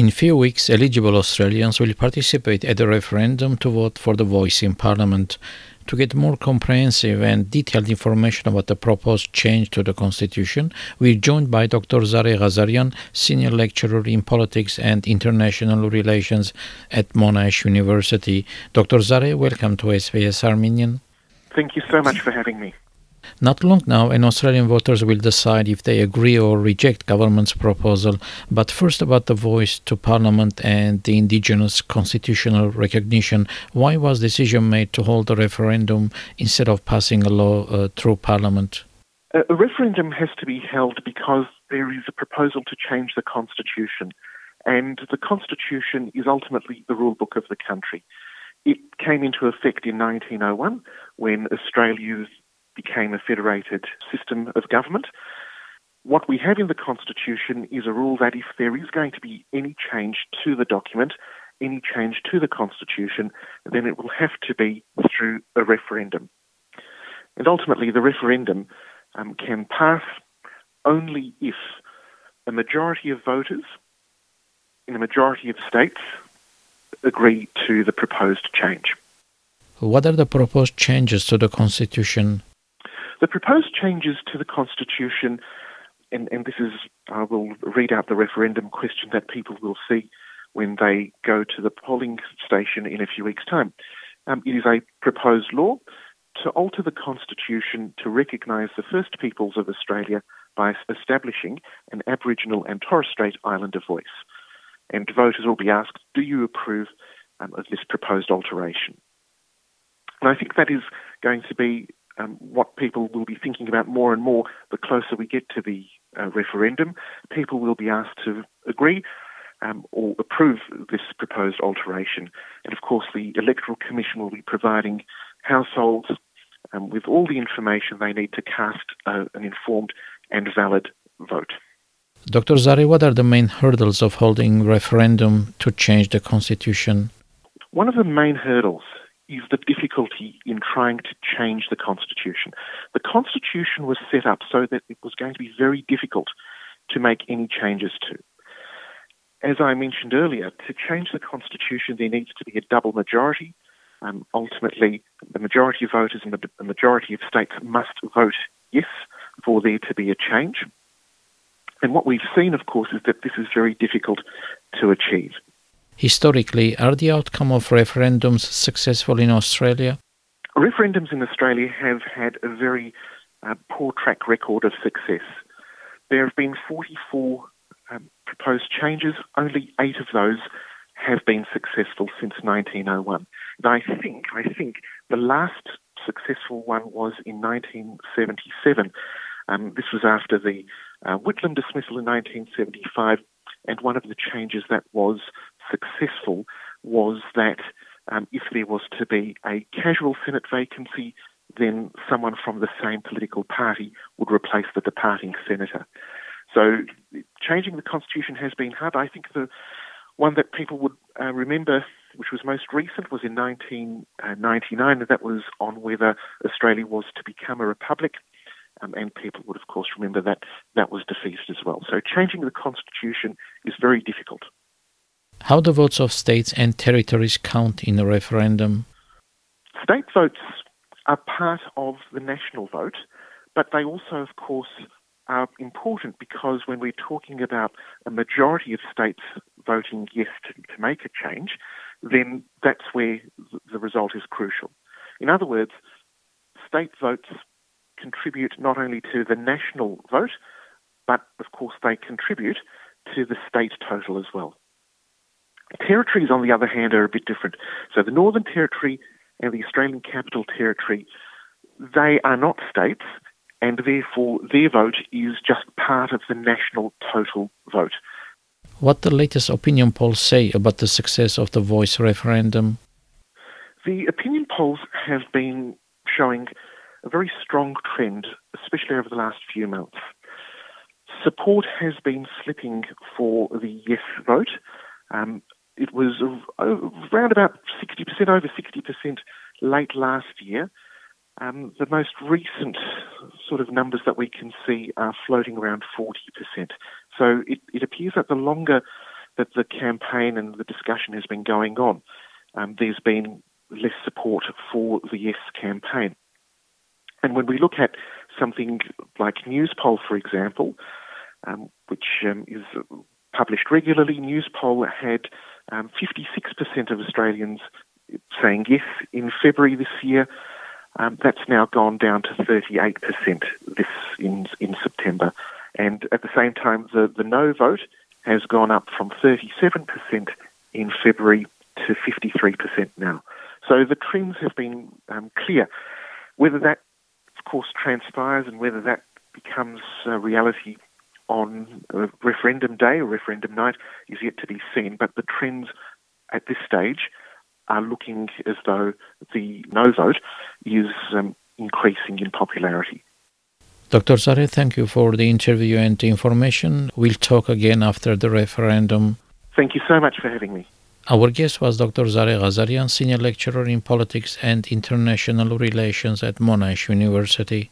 In few weeks, eligible Australians will participate at the referendum to vote for the voice in Parliament. To get more comprehensive and detailed information about the proposed change to the Constitution, we're joined by Dr. Zareh Ghazarian, Senior Lecturer in Politics and International Relations at Monash University. Dr. Zareh, welcome to SBS Armenian. Thank you so much for having me. Not long now, and Australian voters will decide if they agree or reject government's proposal. But first, about the voice to Parliament and the Indigenous constitutional recognition. Why was decision made to hold a referendum instead of passing a law uh, through Parliament? A referendum has to be held because there is a proposal to change the constitution, and the constitution is ultimately the rule book of the country. It came into effect in 1901 when Australia's became a federated system of government. What we have in the Constitution is a rule that if there is going to be any change to the document, any change to the Constitution, then it will have to be through a referendum. And ultimately, the referendum um, can pass only if a majority of voters in a majority of states agree to the proposed change. What are the proposed changes to the Constitution? The proposed changes to the Constitution, and, and this is, I will read out the referendum question that people will see when they go to the polling station in a few weeks' time. Um, it is a proposed law to alter the Constitution to recognise the First Peoples of Australia by establishing an Aboriginal and Torres Strait Islander voice. And voters will be asked, do you approve um, of this proposed alteration? And I think that is going to be um, what people will be thinking about more and more the closer we get to the uh, referendum. People will be asked to agree um, or approve this proposed alteration. And of course, the Electoral Commission will be providing households um, with all the information they need to cast uh, an informed and valid vote. Dr. Zareh, what are the main hurdles of holding referendum to change the constitution? One of the main hurdles is the difficulty in trying to change the Constitution. The Constitution was set up so that it was going to be very difficult to make any changes to. As I mentioned earlier, to change the Constitution, there needs to be a double majority. Um, ultimately, the majority of voters and the majority of states must vote yes for there to be a change. And what we've seen, of course, is that this is very difficult to achieve. Historically, are the outcome of referendums successful in Australia? Referendums in Australia have had a very uh, poor track record of success. There have been 44 um, proposed changes, only eight of those have been successful since 1901. And I think, I think the last successful one was in 1977. Um, this was after the uh, Whitlam dismissal in 1975, and one of the changes that was successful was that um, if there was to be a casual Senate vacancy, then someone from the same political party would replace the departing senator. So changing the constitution has been hard. I think the one that people would uh, remember, which was most recent, was in 1999, and that was on whether Australia was to become a republic. Um, and people would, of course, remember that that was defeated as well. So changing the constitution is very difficult. How do votes of states and territories count in a referendum? State votes are part of the national vote, but they also, of course, are important because when we're talking about a majority of states voting yes to, to make a change, then that's where the result is crucial. In other words, state votes contribute not only to the national vote, but of course they contribute to the state total as well. Territories, on the other hand, are a bit different. So the Northern Territory and the Australian Capital Territory, they are not states, and therefore their vote is just part of the national total vote. What the latest opinion polls say about the success of the voice referendum? The opinion polls have been showing a very strong trend, especially over the last few months. Support has been slipping for the yes vote. Um, it was around about 60%, over 60% late last year. Um, the most recent sort of numbers that we can see are floating around 40%. So it, it appears that the longer that the campaign and the discussion has been going on, um, there's been less support for the yes campaign. And when we look at something like Newspoll, for example, um, which um, is published regularly, Newspoll had 56% um, of Australians saying yes in February this year. Um, that's now gone down to 38% this in, in September. And at the same time, the, the no vote has gone up from 37% in February to 53% now. So the trends have been um, clear. Whether that, of course, transpires and whether that becomes reality on referendum day or referendum night is yet to be seen. But the trends at this stage are looking as though the no vote is um, increasing in popularity. Dr. Zareh, thank you for the interview and the information. We'll talk again after the referendum. Thank you so much for having me. Our guest was Dr. Zareh Ghazarian, Senior Lecturer in Politics and International Relations at Monash University.